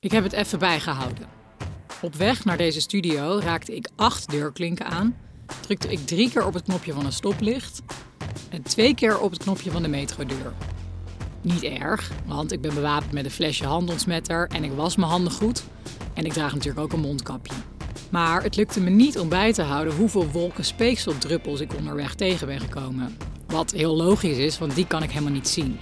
Ik heb het even bijgehouden. Op weg naar deze studio raakte ik acht deurklinken aan, drukte ik drie keer op het knopje van een stoplicht en twee keer op het knopje van de metrodeur. Niet erg, want ik ben bewapend met een flesje handontsmetter en ik was mijn handen goed. En ik draag natuurlijk ook een mondkapje. Maar het lukte me niet om bij te houden hoeveel wolken speekseldruppels ik onderweg tegen ben gekomen. Wat heel logisch is, want die kan ik helemaal niet zien.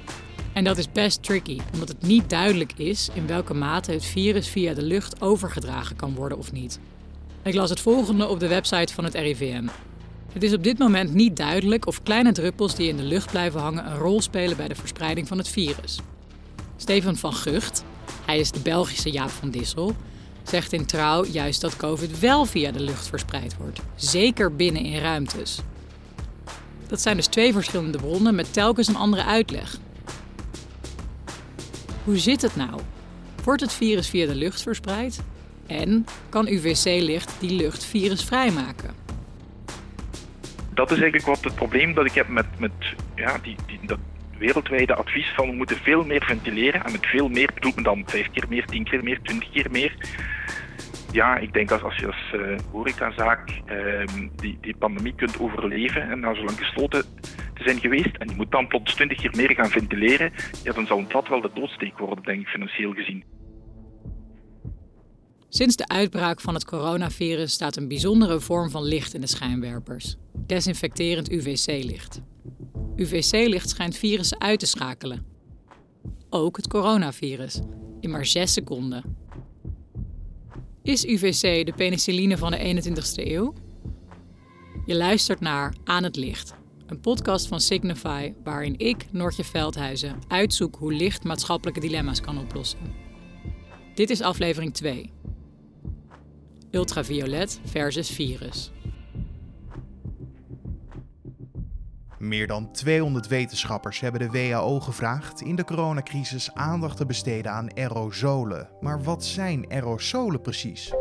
En dat is best tricky, omdat het niet duidelijk is in welke mate het virus via de lucht overgedragen kan worden of niet. Ik las het volgende op de website van het RIVM. Het is op dit moment niet duidelijk of kleine druppels die in de lucht blijven hangen een rol spelen bij de verspreiding van het virus. Steven van Gucht, hij is de Belgische Jaap van Dissel, zegt in trouw juist dat COVID wel via de lucht verspreid wordt, zeker binnen in ruimtes. Dat zijn dus twee verschillende bronnen met telkens een andere uitleg. Hoe zit het nou? Wordt het virus via de lucht verspreid? En kan UVC-licht die lucht virusvrij maken? Dat is eigenlijk wat het probleem dat ik heb met, met ja, die, die, dat wereldwijde advies van we moeten veel meer ventileren. En met veel meer bedoelt men dan vijf keer meer, tien keer meer, twintig keer meer. Ja, ik denk dat als je als uh, horecazaak uh, die, die pandemie kunt overleven en na zo lang gesloten zijn geweest en je moet dan plots twintig keer meer gaan ventileren, ja, dan zal dat wel de doodsteek worden, denk ik, financieel gezien. Sinds de uitbraak van het coronavirus staat een bijzondere vorm van licht in de schijnwerpers: desinfecterend UVC-licht. UVC-licht schijnt virussen uit te schakelen. Ook het coronavirus, in maar 6 seconden. Is UVC de penicilline van de 21ste eeuw? Je luistert naar Aan het Licht, een podcast van Signify waarin ik, Noortje Veldhuizen, uitzoek hoe licht maatschappelijke dilemma's kan oplossen. Dit is aflevering 2. Ultraviolet versus virus. Meer dan 200 wetenschappers hebben de WHO gevraagd in de coronacrisis aandacht te besteden aan aerosolen. Maar wat zijn aerosolen precies?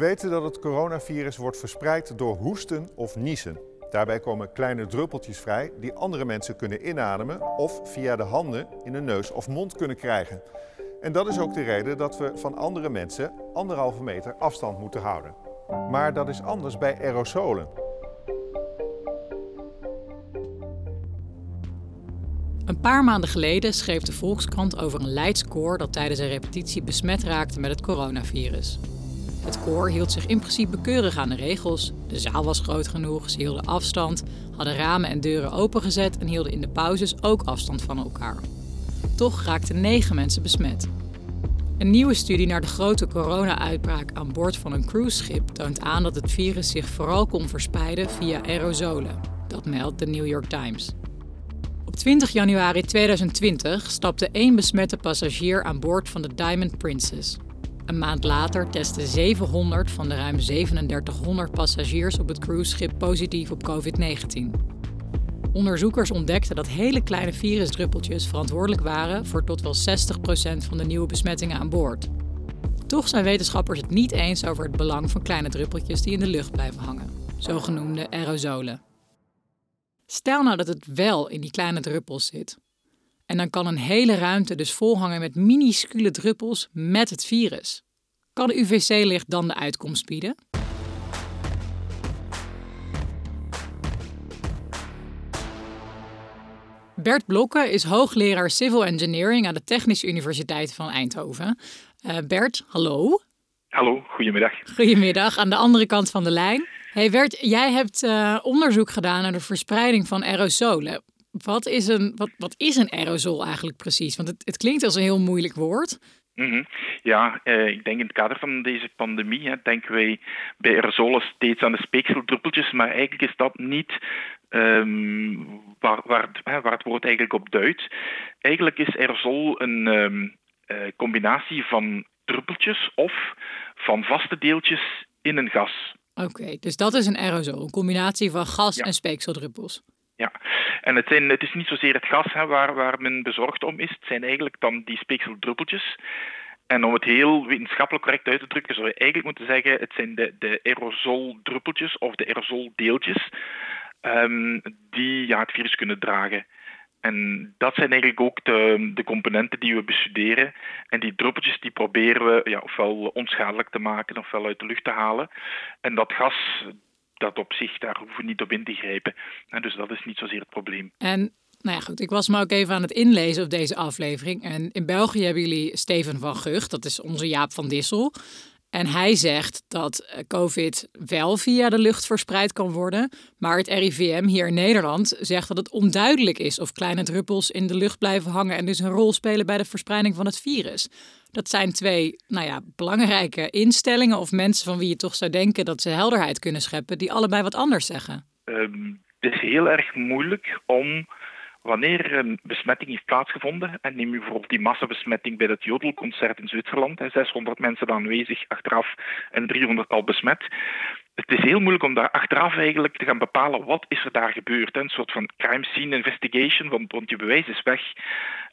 Weten dat het coronavirus wordt verspreid door hoesten of niezen. Daarbij komen kleine druppeltjes vrij die andere mensen kunnen inademen of via de handen in hun neus of mond kunnen krijgen. En dat is ook de reden dat we van andere mensen anderhalve meter afstand moeten houden. Maar dat is anders bij aerosolen. Een paar maanden geleden schreef de Volkskrant over een Leids koor dat tijdens een repetitie besmet raakte met het coronavirus. Het koor hield zich in principe keurig aan de regels. De zaal was groot genoeg, ze hielden afstand, hadden ramen en deuren opengezet en hielden in de pauzes ook afstand van elkaar. Toch raakten negen mensen besmet. Een nieuwe studie naar de grote corona-uitbraak aan boord van een cruiseschip toont aan dat het virus zich vooral kon verspreiden via aerosolen. Dat meldt de New York Times. Op 20 januari 2020 stapte één besmette passagier aan boord van de Diamond Princess. Een maand later testten 700 van de ruim 3700 passagiers op het cruiseschip positief op COVID-19. Onderzoekers ontdekten dat hele kleine virusdruppeltjes verantwoordelijk waren voor tot wel 60% van de nieuwe besmettingen aan boord. Toch zijn wetenschappers het niet eens over het belang van kleine druppeltjes die in de lucht blijven hangen, zogenoemde aerosolen. Stel nou dat het wel in die kleine druppels zit. En dan kan een hele ruimte dus volhangen met minuscule druppels met het virus. Kan UVC-licht dan de uitkomst bieden? Bert Blokke is hoogleraar Civil Engineering aan de Technische Universiteit van Eindhoven. Uh, Bert, hallo. Hallo, goedemiddag. Goedemiddag, aan de andere kant van de lijn. Hey Bert, jij hebt uh, onderzoek gedaan naar de verspreiding van aerosolen. Wat is een, wat, wat is een aerosol eigenlijk precies? Want het, het klinkt als een heel moeilijk woord. Mm -hmm. Ja, eh, ik denk in het kader van deze pandemie hè, denken wij bij aerosolen steeds aan de speekseldruppeltjes, maar eigenlijk is dat niet um, waar, waar, waar, het woord eigenlijk op duidt. Eigenlijk is aerosol een um, uh, combinatie van druppeltjes of van vaste deeltjes in een gas. Oké, dus dat is een aerosol, een combinatie van gas ja. en speekseldruppels. Ja, en het, zijn, het is niet zozeer het gas hè, waar, waar men bezorgd om is, het zijn eigenlijk dan die speekseldruppeltjes. En om het heel wetenschappelijk correct uit te drukken, zou je eigenlijk moeten zeggen: het zijn de, de aerosoldruppeltjes of de aerosoldeeltjes um, die ja, het virus kunnen dragen. En dat zijn eigenlijk ook de, de, componenten die we bestuderen. En die druppeltjes die proberen we ja, ofwel onschadelijk te maken ofwel uit de lucht te halen. En dat gas, dat op zich, daar hoeven we niet op in te grijpen. En dus dat is niet zozeer het probleem. En nou ja, goed. Ik was me ook even aan het inlezen op deze aflevering. En in België hebben jullie Steven van Gucht, dat is onze Jaap van Dissel. En hij zegt dat eh, COVID wel via de lucht verspreid kan worden. Maar het RIVM hier in Nederland zegt dat het onduidelijk is of kleine druppels in de lucht blijven hangen en dus een rol spelen bij de verspreiding van het virus. Dat zijn twee nou ja, belangrijke instellingen of mensen van wie je toch zou denken dat ze helderheid kunnen scheppen, die allebei wat anders zeggen. Ehm, het is heel erg moeilijk om Wanneer een besmetting heeft plaatsgevonden, en neem u bijvoorbeeld die massabesmetting bij het Jodelconcert in Zwitserland, 600 mensen aanwezig achteraf en 300 al besmet. Het is heel moeilijk om daar achteraf eigenlijk te gaan bepalen wat is er daar gebeurd. Een soort van crime scene investigation, want, want je bewijs is weg.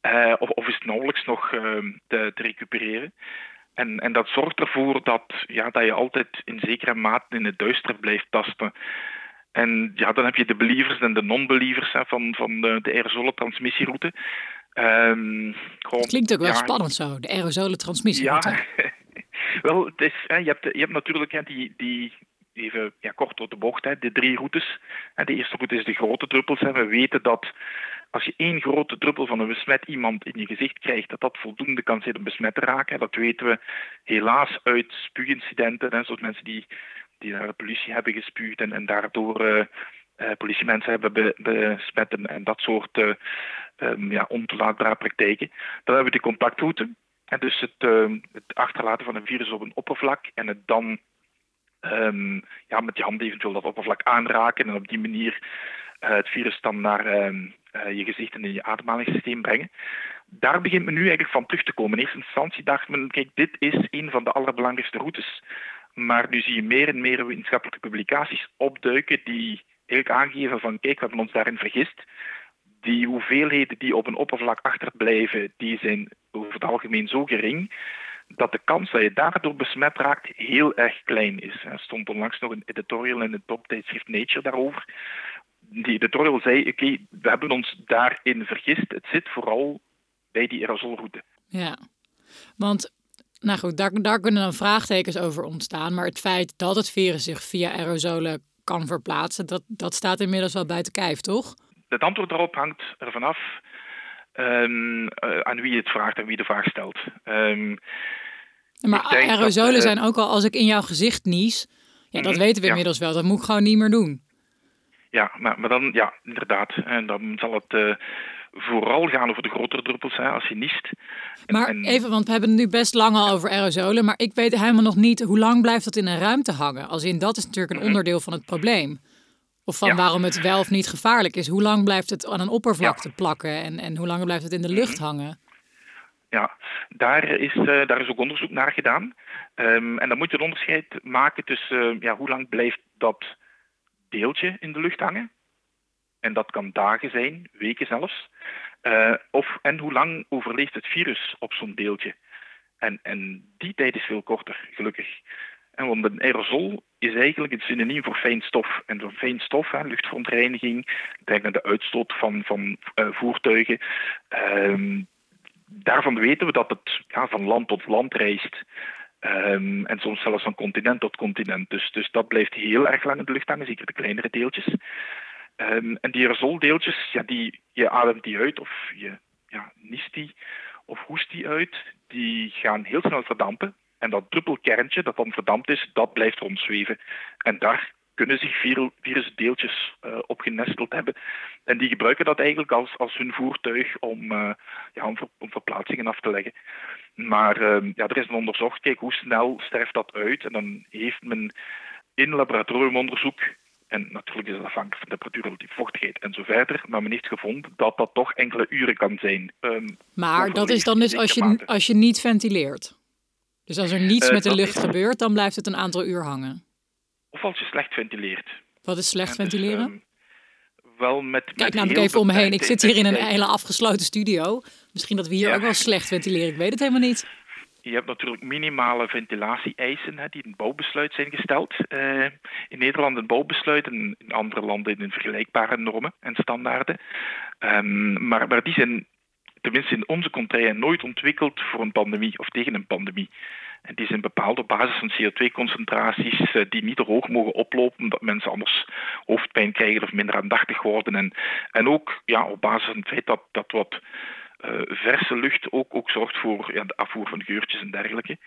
Uh, of, is het nauwelijks nog uh, te, te recupereren. En, en, dat zorgt ervoor dat, ja, dat je altijd in zekere mate in het duister blijft tasten. En ja, dan heb je de believers en de non-believers van, van de, de aerosolentransmissieroute. Um, het klinkt ook wel spannend zo, de aerosolentransmissieroute. Ja, wel, het is, je, hebt, je hebt natuurlijk die, die, even ja, kort door de bocht, hè, de drie routes. De eerste route is de grote druppels. Hè. We weten dat als je één grote druppel van een besmet iemand in je gezicht krijgt, dat dat voldoende kan zijn om besmet te raken. Dat weten we helaas uit spuugincidenten, hè, zoals mensen die die naar de politie hebben gespuugd en, en daardoor uh, uh, politiemensen hebben besmet en, en, dat soort um, ja, ontoelaatbare praktijken. Dan hebben we de contactroute. En dus het, ehm, het, achterlaten van een virus op een oppervlak en het dan um, ja, met je hand eventueel dat oppervlak aanraken en op die manier het virus dan naar je gezicht en in je ademhalingssysteem brengen. Daar begint men nu eigenlijk van terug te komen. In eerste instantie dacht men, kijk, dit is een van de allerbelangrijkste routes. Maar nu zie je meer en meer wetenschappelijke publicaties opduiken die eigenlijk aangeven van kijk, we hebben ons daarin vergist. Die hoeveelheden die op een oppervlak achterblijven, die zijn over het algemeen zo gering dat de kans dat je daardoor besmet raakt heel erg klein is. Er stond onlangs nog een editorial in het toptijdschrift Nature daarover. Die editorial zei, oké, we hebben ons daarin vergist. Het zit vooral bij die aerosolroute. Ja, want nou goed, daar, daar kunnen dan vraagtekens over ontstaan. Maar het feit dat het virus zich via aerosolen kan verplaatsen, dat, dat staat inmiddels wel buiten kijf, toch? Het antwoord daarop hangt ervan af um, aan wie het vraagt en wie de vraag stelt. Um, maar aerosolen eh, zijn ook al als ik in jouw gezicht nies. Ja, dat mhm, weten we inmiddels wel. Dat moet ik gewoon niet meer doen. Ja, maar, maar dan, ja, inderdaad. En dan zal het uh, vooral gaan over de grotere druppels, hè, als je niest. maar even, want we hebben het nu best lang al over aerosolen, maar ik weet helemaal nog niet hoe lang blijft dat in een ruimte hangen. Als in, dat is natuurlijk een mhm. onderdeel van het probleem. Of van waarom het wel of niet gevaarlijk is. Hoe lang blijft het aan een oppervlakte plakken en, en hoe lang blijft het in de lucht mhm. hangen? Ja, daar is, uh, daar is ook onderzoek naar gedaan. Um, en dan moet je het onderscheid maken tussen uh, ja, hoe lang blijft dat deeltje in de lucht hangen. En dat kan dagen zijn, weken zelfs. Uh, of, en hoe lang overleeft het virus op zo'n deeltje? En, en die tijd is veel korter, gelukkig. En want een aerosol is eigenlijk het synoniem voor fijn stof. En voor fijn stof, hè, luchtverontreiniging, denk aan de uitstoot van, van uh, voertuigen. Uh, daarvan weten we dat het van land tot land reist. Um, en soms zelfs van continent tot continent. Dus, dus dat blijft heel erg lang in de lucht hangen, zeker de kleinere deeltjes. Um, en die aerosoldeeltjes, ja, die, je ademt die uit of je ja, niest die of hoest die uit, die gaan heel snel verdampen. En dat druppelkerntje dat dan verdampt is, dat blijft rondzweven. En daar kunnen zich virusdeeltjes uh, op genesteld hebben. En die gebruiken dat eigenlijk als, als hun voertuig om, uh, ja, om, ver, om, verplaatsingen af te leggen. Maar uh, ja, er is dan onderzocht, kijk, hoe snel sterft dat uit? En dan heeft men in laboratoriumonderzoek en natuurlijk is het afhankelijk van temperatuur, relatief vochtigheid en zo verder. Maar men heeft gevonden dat dat toch enkele uren kan zijn. Um, maar dat is dan dus als je, als je niet ventileert? Dus als er niets uh, met de lucht gebeurt, dan blijft het een aantal uur hangen? Of als je slecht ventileert. Wat is slecht ventileren? Dus, um, wel met, Kijk met namelijk even om me heen. Ik zit hier in een hele afgesloten studio. Misschien dat we hier ja. ook wel slecht ventileren. Ik weet het helemaal niet. Je hebt natuurlijk minimale ventilatie-eisen die in het bouwbesluit zijn gesteld. Uh, in Nederland een bouwbesluit en in andere landen in vergelijkbare normen en standaarden. Um, maar, maar die zijn tenminste in onze contraien nooit ontwikkeld voor een pandemie of tegen een pandemie. En die zijn bepaald op basis van CO2-concentraties uh, die niet te hoog mogen oplopen, omdat mensen anders hoofdpijn krijgen of minder aandachtig worden. En, en ook ja, op basis van het feit dat, dat wat verse lucht ook, ook zorgt voor ja, de afvoer van geurtjes en dergelijke.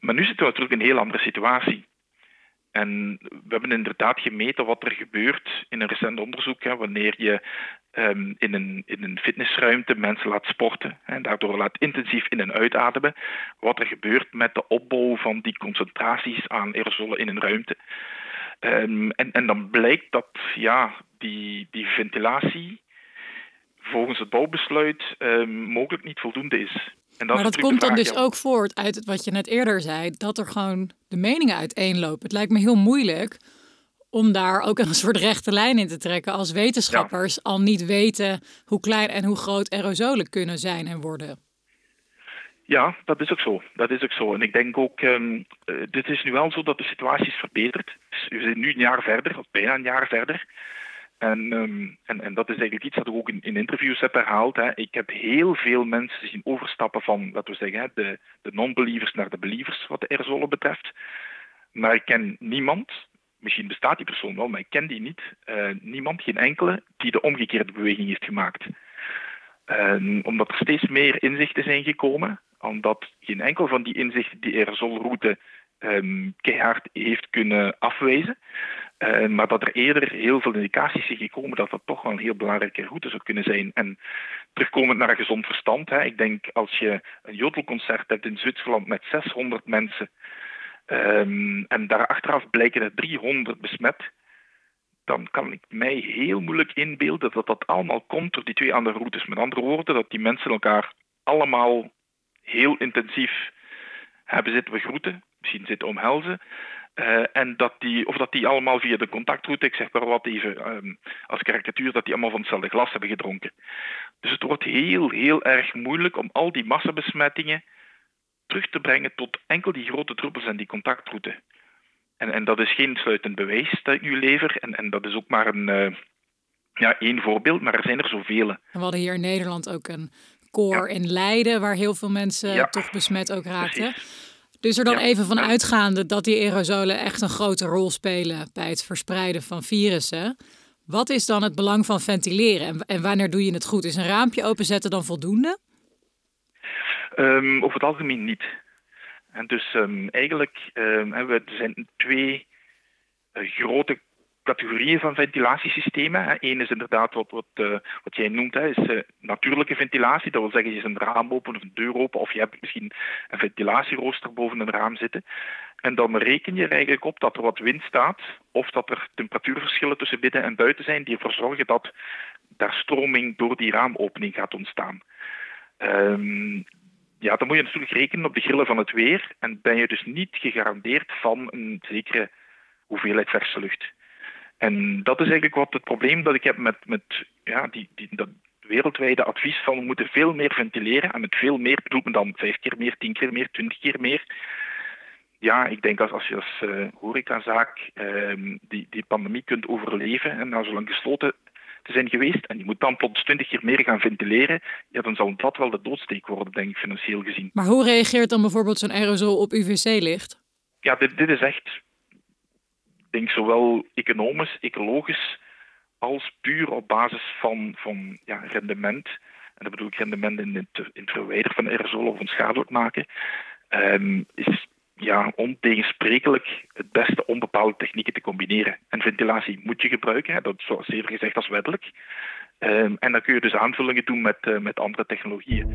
Maar nu zitten we natuurlijk in een heel andere situatie. En we hebben inderdaad gemeten wat er gebeurt in een recent onderzoek. Hè, wanneer je um, in, een, in een fitnessruimte mensen laat sporten en daardoor laat intensief in- en uitademen. Wat er gebeurt met de opbouw van die concentraties aan aerosolen in een ruimte. Um, en, en dan blijkt dat ja, die, die ventilatie volgens het bouwbesluit um, mogelijk niet voldoende is. En dat maar dat komt dan dus ook voort uit wat je net eerder zei, dat er gewoon de meningen uiteenlopen. Het lijkt me heel moeilijk om daar ook een soort rechte lijn in te trekken als wetenschappers al niet weten hoe klein en hoe groot aerosolen kunnen zijn en worden. Ja, dat is ook zo. Dat is ook zo. En ik denk ook, um, dit is nu wel zo dat de situatie is verbeterd. Dus we zijn nu een jaar verder, of bijna een jaar verder. En, um, en, en, dat is eigenlijk iets dat ik ook in, in interviews heb herhaald. Ik heb heel veel mensen zien overstappen van, laten we zeggen, de, de non-believers naar de believers wat de aerosolen betreft. Maar ik ken niemand, misschien bestaat die persoon wel, maar ik ken die niet, uh, niemand, geen enkele, die de omgekeerde beweging heeft gemaakt. Omdat er steeds meer inzichten zijn gekomen, omdat geen enkel van die inzichten die aerosolroute um, keihard heeft kunnen afwijzen. Uh, maar dat er eerder heel veel indicaties zijn gekomen dat dat toch wel een heel belangrijke route zou kunnen zijn. En terugkomend naar een gezond verstand. Hè, ik denk als je een jodelconcert hebt in Zwitserland met 600 mensen. Um, en daar achteraf blijken er 300 besmet. Dan kan ik mij heel moeilijk inbeelden dat dat allemaal komt door die twee andere routes. Met andere woorden, dat die mensen elkaar allemaal heel intensief hebben zitten begroeten, misschien zitten omhelzen. Uh, en dat die, of dat die allemaal via de contactroute, ik zeg maar wat even um, als karikatuur, dat die allemaal van hetzelfde glas hebben gedronken. Dus het wordt heel, heel erg moeilijk om al die massabesmettingen terug te brengen tot enkel die grote druppels en die contactroute. En, en dat is geen sluitend bewijs dat ik nu lever. En, en dat is ook maar een, uh, ja, één voorbeeld, maar er zijn er zoveel. En we hadden hier in Nederland ook een koor ja. in Leiden, waar heel veel mensen ja. toch besmet ook raakten. Precies. Dus er dan even van uitgaande dat die aerosolen echt een grote rol spelen bij het verspreiden van virussen. Wat is dan het belang van ventileren en, en wanneer doe je het goed? Is een raampje openzetten dan voldoende? Um, over het algemeen niet. En dus um, eigenlijk um, er zijn twee uh, grote categorieën van ventilatiesystemen. Eén is inderdaad wat, wat, uh, wat jij noemt, hè, is uh, natuurlijke ventilatie. Dat wil zeggen, je is een raam open of een deur open, of je hebt misschien een ventilatierooster boven een raam zitten. En dan reken je er eigenlijk op dat er wat wind staat, of dat er temperatuurverschillen tussen binnen en buiten zijn, die ervoor zorgen dat daar stroming door die raamopening gaat ontstaan. Um, ja, dan moet je natuurlijk rekenen op de grillen van het weer en ben je dus niet gegarandeerd van een zekere hoeveelheid verse lucht. En dat is eigenlijk wat het probleem dat ik heb met, met ja, die, die, dat wereldwijde advies van we moeten veel meer ventileren. En met veel meer bedoelt men dan vijf keer meer, tien keer meer, twintig keer meer. Ja, ik denk als, als je als uh, horecazaak uh, die, die pandemie kunt overleven en na zo lang gesloten te zijn geweest en je moet dan plots twintig keer meer gaan ventileren, ja, dan zal dat wel de doodsteek worden, denk ik, financieel gezien. Maar hoe reageert dan bijvoorbeeld zo'n aerosol op UVC-licht? Ja, dit, dit is echt denk zowel economisch, ecologisch, als puur op basis van, van ja, rendement. En dat bedoel ik rendement in het, in verwijderen van aerosolen of onschadelijk maken. Um, is ja, ontegensprekelijk het beste om bepaalde technieken te combineren. En ventilatie moet je gebruiken, dat is zoals zeer gezegd als wettelijk. Um, en dan kun je dus aanvullingen doen met, uh, met andere technologieën.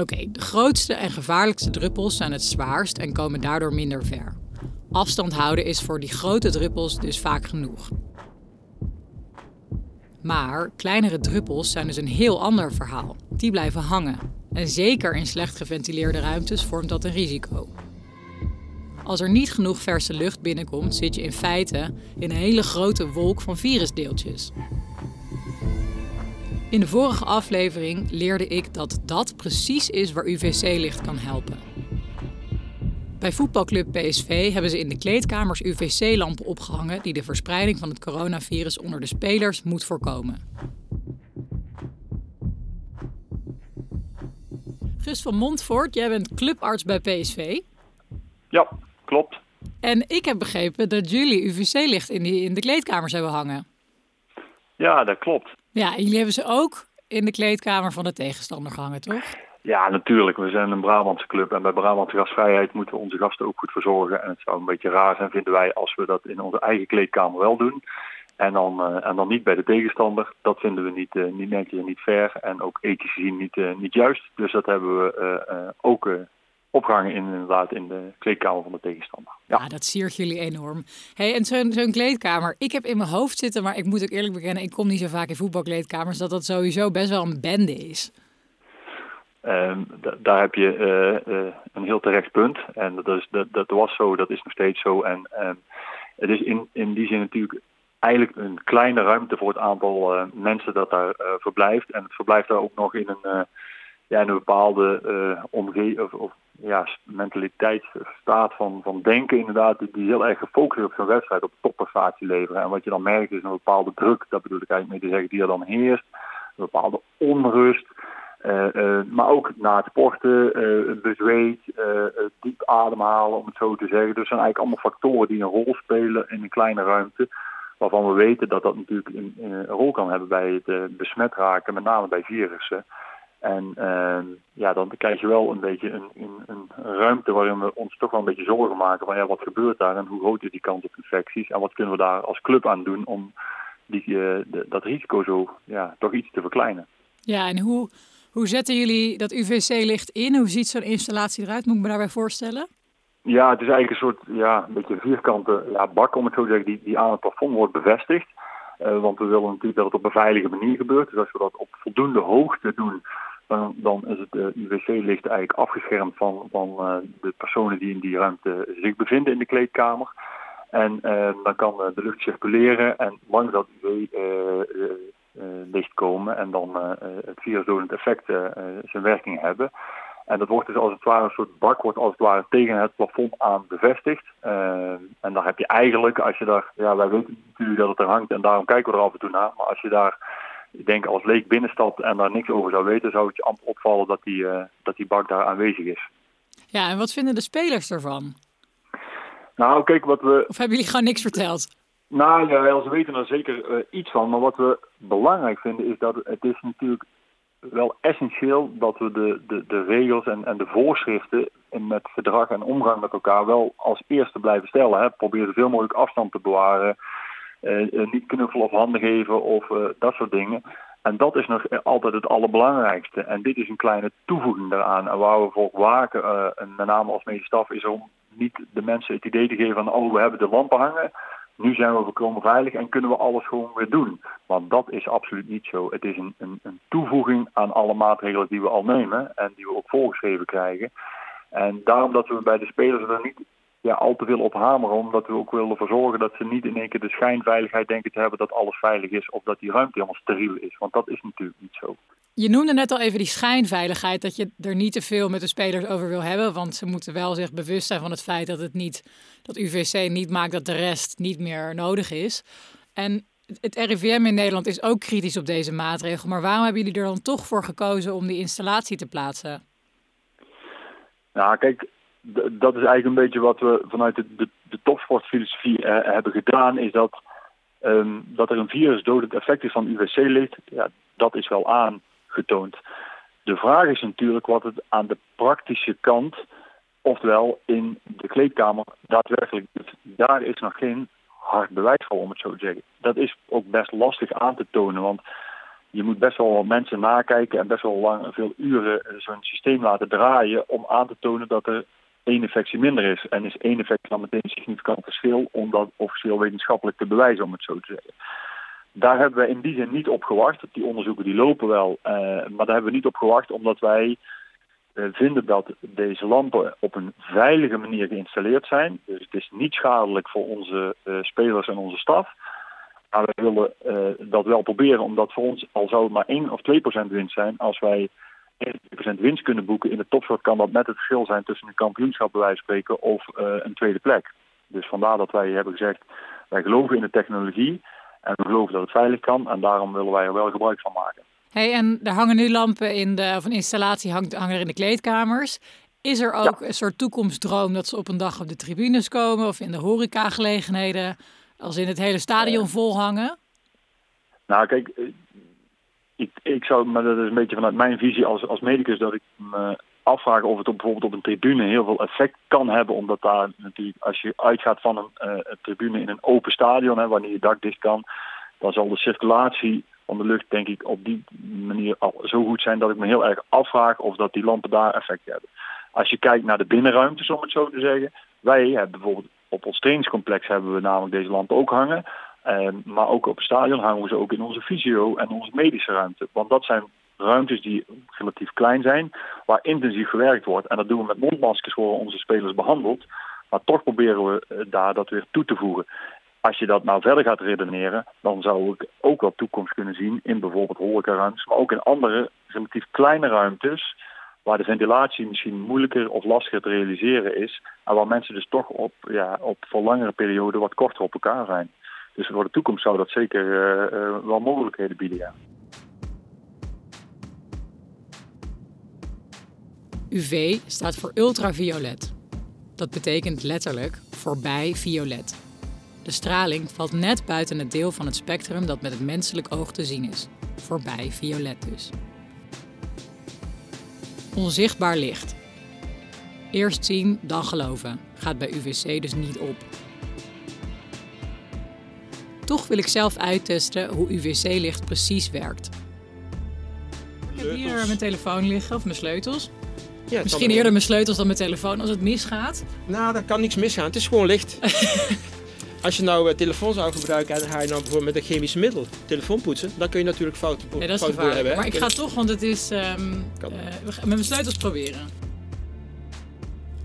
Oké, de grootste en gevaarlijkste druppels zijn het zwaarst en komen daardoor minder ver. Afstand houden is voor die grote druppels dus vaak genoeg. Maar kleinere druppels zijn dus een heel ander verhaal. Die blijven hangen. En zeker in slecht geventileerde ruimtes vormt dat een risico. Als er niet genoeg verse lucht binnenkomt, zit je in feite in een hele grote wolk van virusdeeltjes. In de vorige aflevering leerde ik dat dat precies is waar UVC-licht kan helpen. Bij voetbalclub PSV hebben ze in de kleedkamers UVC-lampen opgehangen die de verspreiding van het coronavirus onder de spelers moet voorkomen. Gus van Montfort, jij bent clubarts bij PSV. Ja, klopt. En ik heb begrepen dat jullie UVC-licht in, in de kleedkamers hebben hangen. Ja, dat klopt. Ja, jullie hebben ze ook in de kleedkamer van de tegenstander gehangen, toch? Ja, natuurlijk. We zijn een Brabantse club en bij Brabantse gastvrijheid moeten we onze gasten ook goed verzorgen. En het zou een beetje raar zijn, vinden wij, als we dat in onze eigen kleedkamer wel doen. En dan, uh, en dan niet bij de tegenstander. Dat vinden we niet, uh, niet netjes en niet fair. En ook ethisch gezien niet, uh, niet juist. Dus dat hebben we ook opgehangen in, inderdaad in de kleedkamer van de tegenstander. Ja, ja dat siert jullie enorm. Hey, en zo'n zo'n kleedkamer, ik heb in mijn hoofd zitten, maar ik moet ook eerlijk bekennen, ik kom niet zo vaak in voetbalkleedkamers, dat dat sowieso best wel een bende is. Um, daar heb je uh, uh, een heel terecht punt. En dat, is, dat, dat was zo, dat is nog steeds zo. En um, het is in, in die zin natuurlijk eigenlijk een kleine ruimte voor het aantal uh, mensen dat daar verblijft. En het verblijft daar ook nog in een, ja, in een bepaalde omgeving of, of ja, mentaliteit, staat van, van denken inderdaad, die, heel erg gefocust op zo'n wedstrijd, op topprestatie leveren. En wat je dan merkt is een bepaalde druk, dat bedoel ik eigenlijk mee te zeggen, die er dan heerst. Een bepaalde onrust. Uh, uh, maar ook na het sporten, uh, bezweet, diep ademhalen, om het zo te zeggen. Dus zijn eigenlijk allemaal factoren die een rol spelen in een kleine ruimte. Waarvan we weten dat dat natuurlijk een, een rol kan hebben bij het besmet raken, met name bij virussen. En uh, ja, dan krijg je wel een beetje een, een, een, ruimte waarin we ons toch wel een beetje zorgen maken van ja, wat gebeurt daar en hoe groot is die kans op infecties en wat kunnen we daar als club aan doen om die, uh, de, dat risico zo ja, toch iets te verkleinen. Ja, en hoe, hoe zetten jullie dat UVC-licht in? Hoe ziet zo'n installatie eruit? Moet ik me daarbij voorstellen? Ja, het is eigenlijk een soort ja, een beetje vierkante ja, bak, om het zo te zeggen, die, die aan het plafond wordt bevestigd. Uh, want we willen natuurlijk dat het op een veilige manier gebeurt. Dus als we dat op voldoende hoogte doen, dan, is het uh, UVC-licht eigenlijk afgeschermd van, van uh, de personen die in die ruimte zich bevinden in de kleedkamer. En dan kan de lucht circuleren en langs dat UV-licht komen en dan het virusdodend effect zijn werking hebben. En dat wordt dus als het ware een soort bak, wordt als het ware tegen het plafond aan bevestigd. En dan heb je eigenlijk, als je daar, ja, wij weten natuurlijk dat het er hangt en daarom kijken we er af en toe naar. Maar als je daar, ik denk als leek binnenstapt en daar niks over zou weten, zou het je amper opvallen dat die, uh, dat die bak daar aanwezig is. Ja, en wat vinden de spelers ervan? Nou, kijk, wat we. Of hebben jullie gewoon niks verteld? Nou ja, ze weten er zeker uh, iets van. Maar wat we belangrijk vinden is dat het is natuurlijk wel essentieel dat we de, de, de regels en, en de voorschriften met verdrag en omgang met elkaar wel als eerste blijven stellen. Hè. Probeer zoveel mogelijk afstand te bewaren. Uh, niet knuffelen of handen geven of uh, dat soort dingen. En dat is nog altijd het allerbelangrijkste. En dit is een kleine toevoeging daaraan. En waar we voor waken, en met name als medestaf, is om niet de mensen het idee te geven van oh, we hebben de lampen hangen. Nu zijn we volkomen veilig en kunnen we alles gewoon weer doen. Want dat is absoluut niet zo. Het is een, een, een toevoeging aan alle maatregelen die we al nemen en die we ook voorgeschreven krijgen. En daarom dat we bij de spelers er niet ja, al te veel op hameren, omdat we ook willen verzorgen dat ze niet in één keer de schijnveiligheid denken te hebben dat alles veilig is of dat die ruimte helemaal steriel is. Want dat is natuurlijk niet zo. Je noemde net al even die schijnveiligheid, dat je er niet te veel met de spelers over wil hebben. Want ze moeten wel zich bewust zijn van het feit dat het niet, dat UVC niet maakt dat de rest niet meer nodig is. En het RIVM in Nederland is ook kritisch op deze maatregel. Maar waarom hebben jullie er dan toch voor gekozen om die installatie te plaatsen? Nou, kijk, dat is eigenlijk een beetje wat we vanuit de, de, topsportfilosofie eh, hebben gedaan. Is dat, um, dat er een virusdodend effect is van UVC-licht. Ja, dat is wel aan getoond. De vraag is natuurlijk wat het aan de praktische kant, oftewel in de kleedkamer, daadwerkelijk doet. Daar is nog geen hard bewijs voor, om het zo te zeggen. Dat is ook best lastig aan te tonen, want je moet best wel mensen nakijken en best wel lang veel uren zo'n systeem laten draaien om aan te tonen dat er één infectie minder is. En is één infectie dan meteen een significant verschil om dat officieel wetenschappelijk te bewijzen, om het zo te zeggen. Daar hebben we in die zin niet op gewacht. Die onderzoeken die lopen wel, uh, maar daar hebben we niet op gewacht omdat wij uh, vinden dat deze lampen op een veilige manier geïnstalleerd zijn. Dus het is niet schadelijk voor onze uh, spelers en onze staf. Maar we willen dat wel proberen, omdat voor ons al zou het maar 1 of 2 procent winst zijn. Als wij 1% winst kunnen boeken in de topsport, kan dat net het verschil zijn tussen een kampioenschap bij wijze van spreken of een tweede plek. Dus vandaar dat wij hebben gezegd, wij geloven in de technologie en we geloven dat het veilig kan. En daarom willen wij er wel gebruik van maken. Hey, en er hangen nu lampen in de, of een installatie hangt, hangen er in de kleedkamers. Is er ook een soort toekomstdroom dat ze op een dag op de tribunes komen of in de horecagelegenheden, als in het hele stadion uh, vol hangen? Nou, kijk, eh, ik, ik zou, maar dat is een beetje vanuit mijn visie als, als medicus, dat ik me afvraag of het op, bijvoorbeeld op een tribune heel veel effect kan hebben. Omdat daar natuurlijk, als je uitgaat van een, uh, een tribune in een open stadion, hè, wanneer je dak dicht kan, dan zal de circulatie van de lucht denk ik op die manier al zo goed zijn dat ik me heel erg afvraag of dat die lampen daar effect hebben. Als je kijkt naar de binnenruimte, om het zo te zeggen. Wij hebben bijvoorbeeld op ons trainingscomplex hebben we namelijk deze lampen ook hangen. Uh, maar ook op het stadion hangen we ze ook in onze fysio en onze medische ruimte. Want dat zijn ruimtes die relatief klein zijn, waar intensief gewerkt wordt. En dat doen we met mondmaskers worden onze spelers behandeld. Maar toch proberen we eh, daar dat weer toe te voegen. Als je dat nou verder gaat redeneren, dan zou ik ook wel toekomst kunnen zien in bijvoorbeeld horecaruimtes, maar ook in andere relatief kleine ruimtes, waar de ventilatie misschien moeilijker of lastiger te realiseren is, en waar mensen dus toch op, ja, op voor langere perioden wat korter op elkaar zijn. Dus voor de toekomst zou dat zeker uh, uh, wel mogelijkheden bieden, ja. UV staat voor ultraviolet. Dat betekent letterlijk voorbij violet. De straling valt net buiten het deel van het spectrum dat met het menselijk oog te zien is. Voorbij violet dus. Onzichtbaar licht. Eerst zien, dan geloven. Gaat bij UVC dus niet op. Toch wil ik zelf uittesten hoe UVC-licht precies werkt. Ik heb hier mijn telefoon liggen, of mijn sleutels. Ja, Misschien eerder mijn sleutels dan mijn telefoon als het misgaat. Nou, daar kan niks misgaan. Het is gewoon licht. Als je nou uh, telefoon zou gebruiken en dan ga je nou bijvoorbeeld met een chemisch middel telefoon poetsen, dan kun je natuurlijk fouten dat is hebben. Maar ik ga toch, want het is. Um, uh, met mijn sleutels proberen.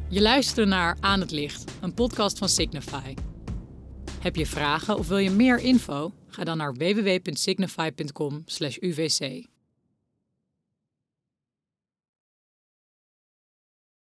Je luistert naar Aan het Licht, een podcast van Signify. Heb je vragen of wil je meer info? Ga dan naar www.signify.com/uvc.